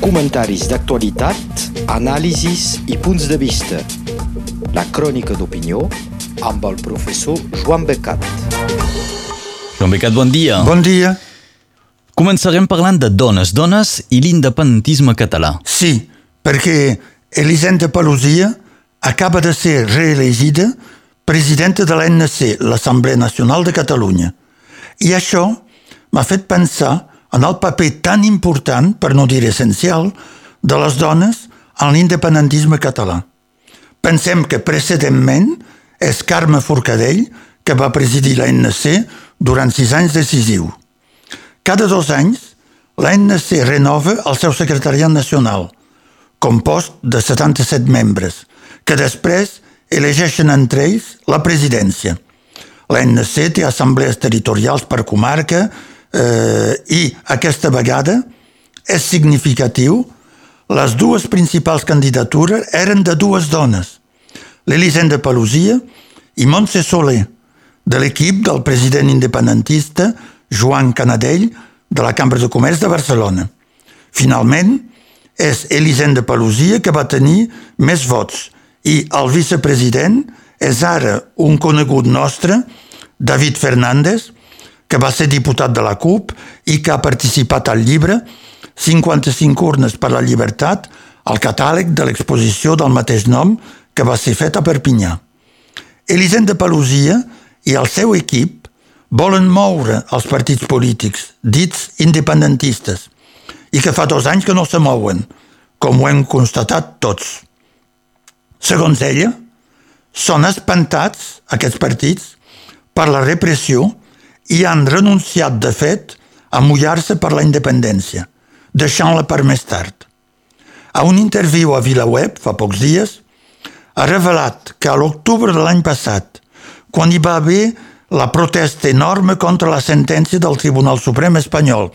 Comentaris d'actualitat, anàlisis i punts de vista. La crònica d'opinió amb el professor Joan Becat. Joan Becat, bon dia. Bon dia. Començarem parlant de dones, dones i l'independentisme català. Sí, perquè Elisenda Pelosia acaba de ser reelegida presidenta de l'ANC, l'Assemblea Nacional de Catalunya. I això m'ha fet pensar en el paper tan important, per no dir essencial, de les dones en l'independentisme català. Pensem que precedentment és Carme Forcadell que va presidir l'ANC durant sis anys decisiu. Cada dos anys, l'ANC renova el seu secretariat nacional, compost de 77 membres, que després elegeixen entre ells la presidència. L'ANC té assemblees territorials per comarca, eh, i aquesta vegada és significatiu les dues principals candidatures eren de dues dones, l'Elisenda Pelosia i Montse Soler, de l'equip del president independentista Joan Canadell de la Cambra de Comerç de Barcelona. Finalment, és Elisenda Pelosia que va tenir més vots i el vicepresident és ara un conegut nostre, David Fernández, que va ser diputat de la CUP i que ha participat al llibre 55 urnes per la llibertat al catàleg de l'exposició del mateix nom que va ser fet a Perpinyà. Elisenda Pelosia i el seu equip volen moure els partits polítics dits independentistes i que fa dos anys que no se mouen, com ho hem constatat tots. Segons ella, són espantats, aquests partits, per la repressió i han renunciat, de fet, a mullar-se per la independència, deixant-la per més tard. A un interviu a VilaWeb, fa pocs dies, ha revelat que a l'octubre de l'any passat, quan hi va haver la protesta enorme contra la sentència del Tribunal Suprem espanyol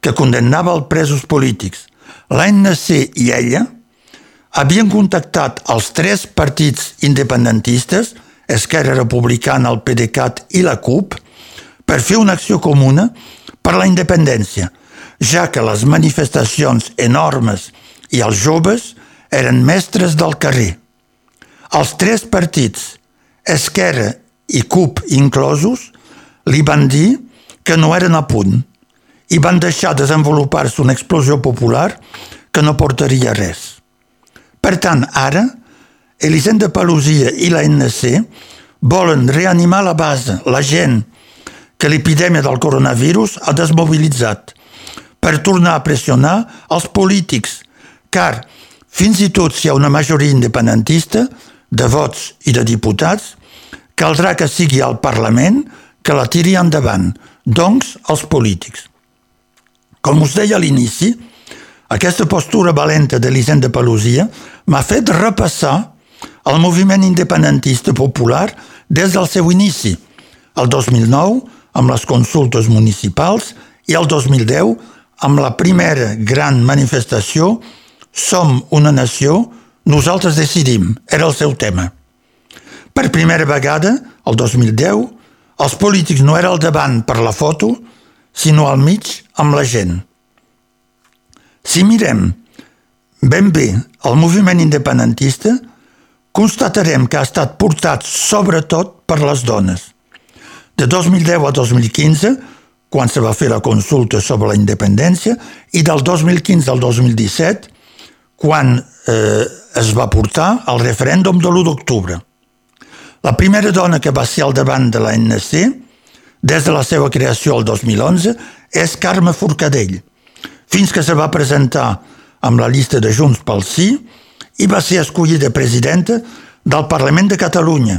que condemnava els presos polítics, l'ANC i ella havien contactat els tres partits independentistes, Esquerra Republicana, el PDeCAT i la CUP, per fer una acció comuna per la independència, ja que les manifestacions enormes i els joves eren mestres del carrer. Els tres partits, Esquerra i CUP inclosos, li van dir que no eren a punt i van deixar desenvolupar-se una explosió popular que no portaria res. Per tant, ara, Elisenda Pelosia i la NC volen reanimar la base, la gent, que l'epidèmia del coronavirus ha desmobilitzat per tornar a pressionar els polítics, car fins i tot si hi ha una majoria independentista de vots i de diputats, caldrà que sigui el Parlament que la tiri endavant, doncs els polítics. Com us deia a l'inici, aquesta postura valenta de l'Hisenda Pelosia m'ha fet repassar el moviment independentista popular des del seu inici, el 2009, amb les consultes municipals i el 2010 amb la primera gran manifestació Som una nació, nosaltres decidim, era el seu tema. Per primera vegada, el 2010, els polítics no eren al davant per la foto, sinó al mig amb la gent. Si mirem ben bé el moviment independentista, constatarem que ha estat portat sobretot per les dones – de 2010 a 2015, quan se va fer la consulta sobre la independència, i del 2015 al 2017, quan eh, es va portar el referèndum de l'1 d'octubre. La primera dona que va ser al davant de l'ANC, des de la seva creació el 2011, és Carme Forcadell, fins que se va presentar amb la llista de Junts pel Sí i va ser escollida presidenta del Parlament de Catalunya,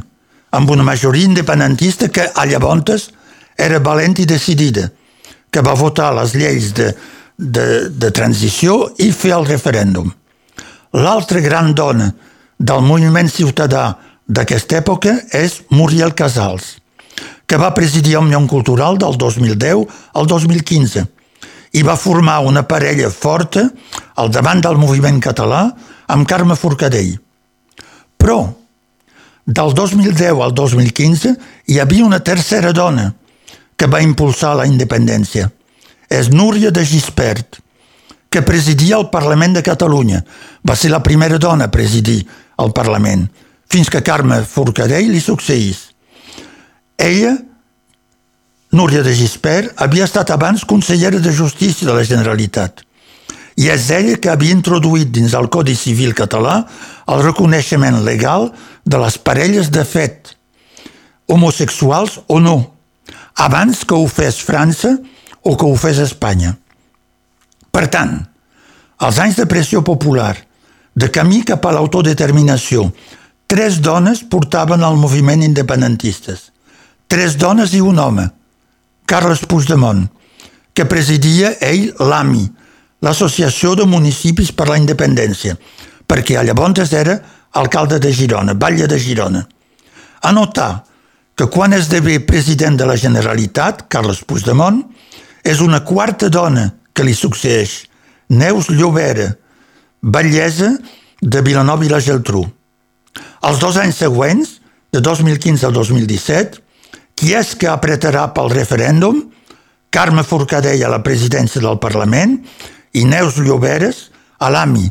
amb una majoria independentista que a llavors era valent i decidida, que va votar les lleis de, de, de transició i fer el referèndum. L'altra gran dona del moviment ciutadà d'aquesta època és Muriel Casals, que va presidir Òmnium Cultural del 2010 al 2015 i va formar una parella forta al davant del moviment català amb Carme Forcadell. Però del 2010 al 2015 hi havia una tercera dona que va impulsar la independència. És Núria de Gispert, que presidia el Parlament de Catalunya. Va ser la primera dona a presidir el Parlament, fins que Carme Forcadell li succeís. Ella, Núria de Gispert, havia estat abans consellera de Justícia de la Generalitat i és ella que havia introduït dins el Codi Civil català el reconeixement legal de les parelles de fet, homosexuals o no, abans que ho fes França o que ho fes Espanya. Per tant, als anys de pressió popular, de camí cap a l'autodeterminació, tres dones portaven el moviment independentistes. Tres dones i un home, Carles Puigdemont, que presidia ell l'AMI, l'Associació de Municipis per la Independència, perquè llavors era alcalde de Girona, batlle de Girona. A notar que quan esdevé president de la Generalitat, Carles Puigdemont, és una quarta dona que li succeeix, Neus Llobera, batllesa de Vilanova i la Geltrú. Els dos anys següents, de 2015 al 2017, qui és que apretarà pel referèndum? Carme Forcadell a la presidència del Parlament i Neus Lloberes a l'AMI,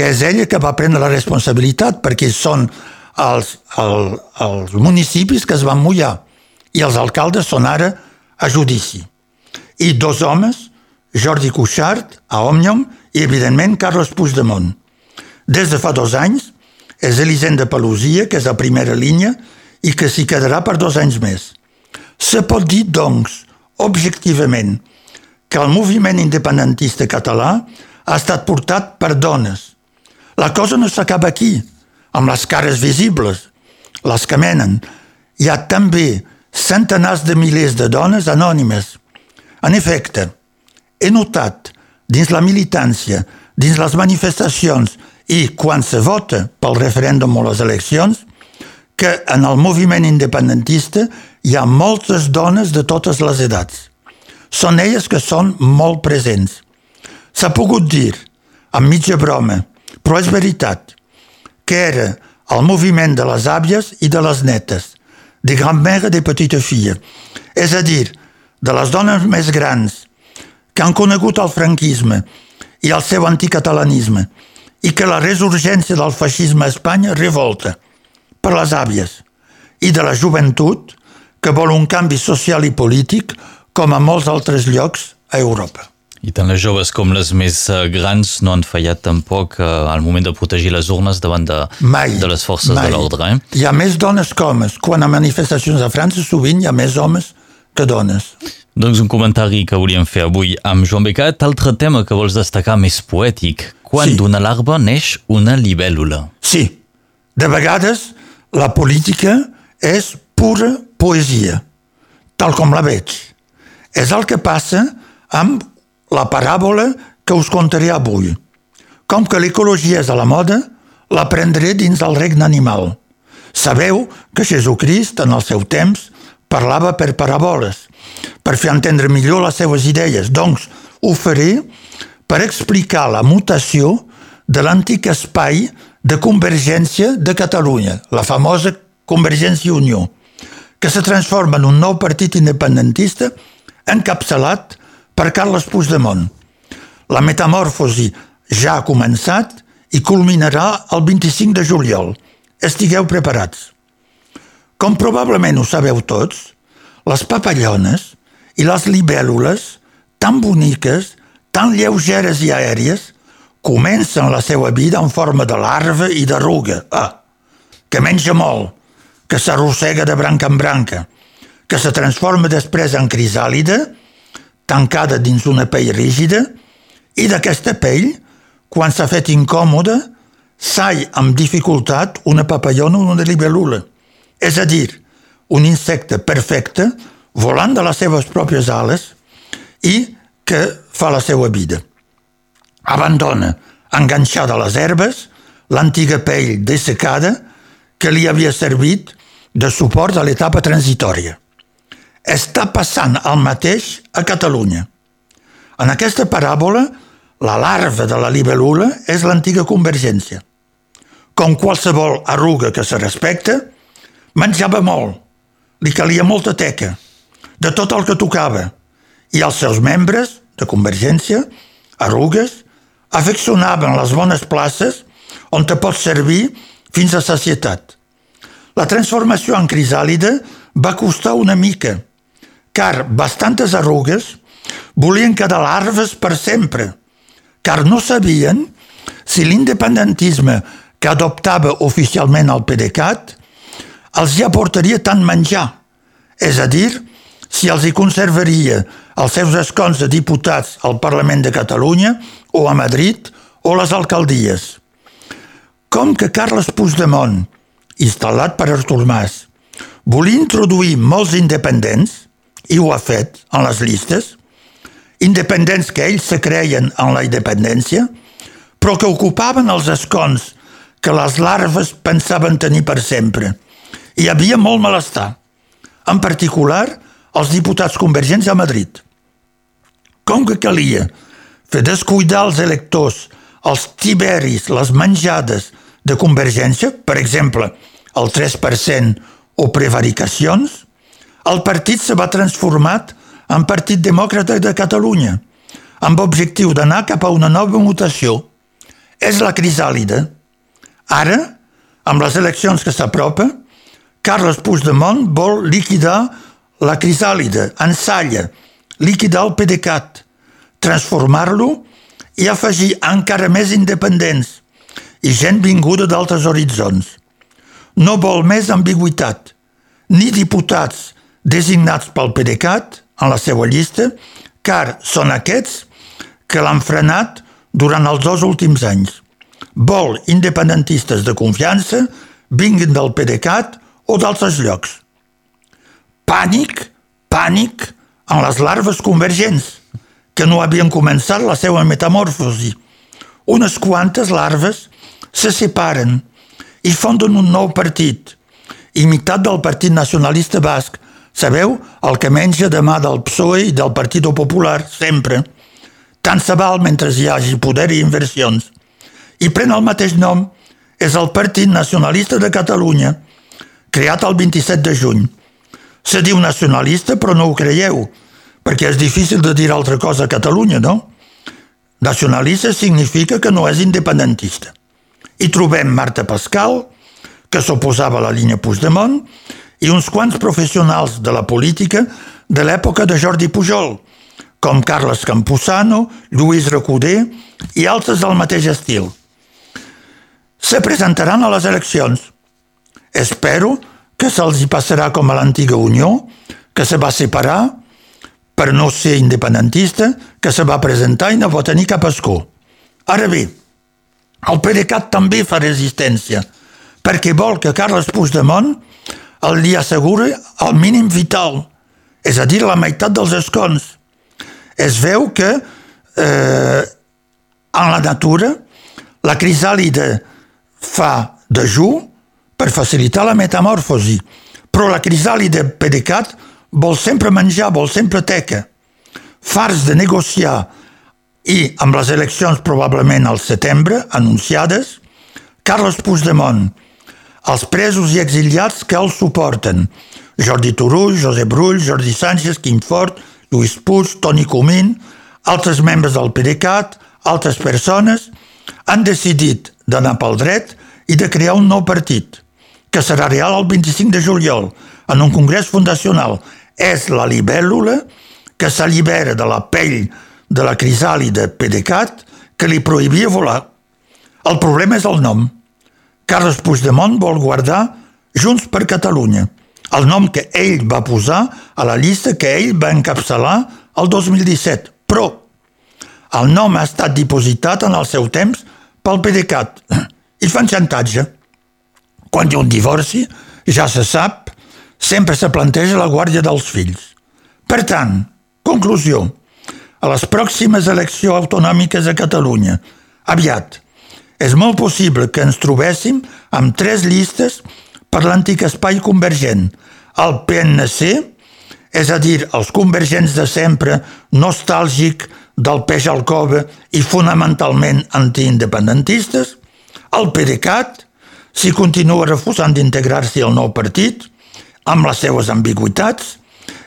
que és ella que va prendre la responsabilitat perquè són els, el, els municipis que es van mullar i els alcaldes són ara a judici. I dos homes, Jordi Cuixart, a Òmnium, i evidentment Carles Puigdemont. Des de fa dos anys és Elisenda Pelosia, que és a primera línia i que s'hi quedarà per dos anys més. Se pot dir, doncs, objectivament, que el moviment independentista català ha estat portat per dones. La cosa no s'acaba aquí, amb les cares visibles, les que menen. Hi ha també centenars de milers de dones anònimes. En efecte, he notat dins la militància, dins les manifestacions i quan se vota pel referèndum o les eleccions, que en el moviment independentista hi ha moltes dones de totes les edats. Són elles que són molt presents. S'ha pogut dir, amb mitja broma, però és veritat, que era el moviment de les àvies i de les netes, de grand-mère de petite fille, és a dir, de les dones més grans, que han conegut el franquisme i el seu anticatalanisme, i que la resurgència del feixisme a Espanya revolta per les àvies, i de la joventut, que vol un canvi social i polític com a molts altres llocs a Europa. I tant les joves com les més eh, grans no han fallat tampoc eh, al moment de protegir les urnes davant de, mai, de les forces mai. de l'ordre. Eh? Hi ha més dones que homes. Quan a manifestacions a França sovint hi ha més homes que dones. Doncs un comentari que volíem fer avui amb Joan Becat. Altre tema que vols destacar més poètic. Quan Sí. d'una larva neix una libèl·lula. Sí, de vegades la política és pura poesia, tal com la veig. És el que passa amb la paràbola que us contaré avui. Com que l'ecologia és a la moda, la prendré dins el regne animal. Sabeu que Jesucrist, en el seu temps, parlava per paràboles, per fer entendre millor les seves idees. Doncs ho faré per explicar la mutació de l'antic espai de Convergència de Catalunya, la famosa Convergència Unió, que se transforma en un nou partit independentista encapçalat per Carles Puigdemont. La metamorfosi ja ha començat i culminarà el 25 de juliol. Estigueu preparats. Com probablement ho sabeu tots, les papallones i les libèl·lules, tan boniques, tan lleugeres i aèries, comencen la seva vida en forma de larva i d'arruga. Ah, que menja molt, que s'arrossega de branca en branca, que se transforma després en crisàlida, tancada dins una pell rígida, i d'aquesta pell, quan s'ha fet incòmoda, sai amb dificultat una papallona o una libèl·lula. És a dir, un insecte perfecte, volant de les seves pròpies ales i que fa la seva vida. Abandona, enganxada a les herbes, l'antiga pell dessecada que li havia servit de suport a l'etapa transitòria. Està passant el mateix a Catalunya. En aquesta paràbola, la larva de la libèl·lula és l'antiga convergència. Com qualsevol arruga que se respecta, menjava molt, li calia molta teca, de tot el que tocava, i els seus membres de convergència, arrugues, afeccionaven les bones places on te pots servir fins a societat. La transformació en crisàlide va costar una mica, car bastantes arrugues volien quedar larves per sempre, car no sabien si l'independentisme que adoptava oficialment el PDeCAT els hi aportaria tant menjar, és a dir, si els hi conservaria els seus escons de diputats al Parlament de Catalunya o a Madrid o les alcaldies. Com que Carles Puigdemont, instal·lat per Artur Mas, volia introduir molts independents, i ho ha fet en les llistes, independents que ells se creien en la independència, però que ocupaven els escons que les larves pensaven tenir per sempre. Hi havia molt malestar, en particular els diputats convergents a Madrid. Com que calia fer descuidar els electors, els tiberis, les menjades de convergència, per exemple, el 3% o prevaricacions, el partit se va transformat en Partit Demòcrata de Catalunya, amb objectiu d'anar cap a una nova mutació. És la crisàlida. Ara, amb les eleccions que s'apropa, Carles Puigdemont vol liquidar la crisàlida, ensalla, liquidar el PDeCAT, transformar-lo i afegir encara més independents i gent vinguda d'altres horitzons. No vol més ambigüitat, ni diputats designats pel PDeCAT en la seva llista, car són aquests que l'han frenat durant els dos últims anys. Vol independentistes de confiança vinguin del PDeCAT o d'altres llocs. Pànic, pànic en les larves convergents, que no havien començat la seva metamorfosi. Unes quantes larves se separen i fonden un nou partit, imitat del Partit Nacionalista Basc, sabeu, el que menja demà del PSOE i del Partit Popular, sempre. Tant se val mentre hi hagi poder i inversions. I pren el mateix nom, és el Partit Nacionalista de Catalunya, creat el 27 de juny. Se diu nacionalista, però no ho creieu, perquè és difícil de dir altra cosa a Catalunya, no? Nacionalista significa que no és independentista. Hi trobem Marta Pascal, que s'oposava a la línia Puigdemont, i uns quants professionals de la política de l'època de Jordi Pujol, com Carles Campuzano, Lluís Recoder i altres del mateix estil. Se presentaran a les eleccions. Espero que se'ls hi passarà com a l'antiga Unió, que se va separar per no ser independentista, que se va presentar i no va tenir cap escó. Ara bé, el PDeCAT també fa resistència, perquè vol que Carles Puigdemont el li assegura el mínim vital, és a dir, la meitat dels escons. Es veu que eh, en la natura la crisàlide fa dejú per facilitar la metamorfosi, però la crisàlide pedicat vol sempre menjar, vol sempre teca. Fars de negociar i amb les eleccions probablement al setembre anunciades, Carles Puigdemont els presos i exiliats que els suporten. Jordi Turull, Josep Brull, Jordi Sánchez, Quim Fort, Lluís Puig, Toni Comín, altres membres del PDeCAT, altres persones, han decidit d'anar pel dret i de crear un nou partit, que serà real el 25 de juliol, en un congrés fundacional. És la libèl·lula que s'allibera de la pell de la crisàlida PDeCAT que li prohibia volar. El problema és el nom. Carles Puigdemont vol guardar Junts per Catalunya, el nom que ell va posar a la llista que ell va encapçalar el 2017. Però el nom ha estat dipositat en el seu temps pel PDeCAT i fan xantatge. Quan hi ha un divorci, ja se sap, sempre se planteja la guàrdia dels fills. Per tant, conclusió, a les pròximes eleccions autonòmiques a Catalunya, aviat, és molt possible que ens trobéssim amb tres llistes per l'antic espai convergent. El PNC, és a dir, els convergents de sempre, nostàlgic del peix al cova i fonamentalment antiindependentistes, el PDeCAT, si continua refusant d'integrar-s'hi al nou partit, amb les seues ambigüitats,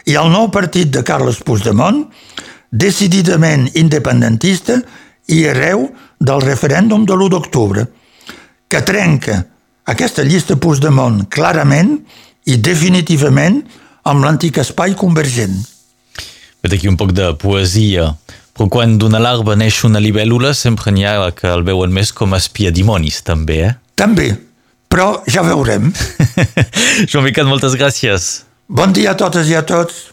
i el nou partit de Carles Puigdemont, decididament independentista i hereu del referèndum de l'1 d'octubre, que trenca aquesta llista Puigdemont clarament i definitivament amb l'antic espai convergent. Vet aquí un poc de poesia. Però quan d'una larva neix una libèl·lula sempre n'hi ha que el veuen més com a espiadimonis, també, eh? També, però ja veurem. Joan Miquel, moltes gràcies. Bon dia a totes i a tots.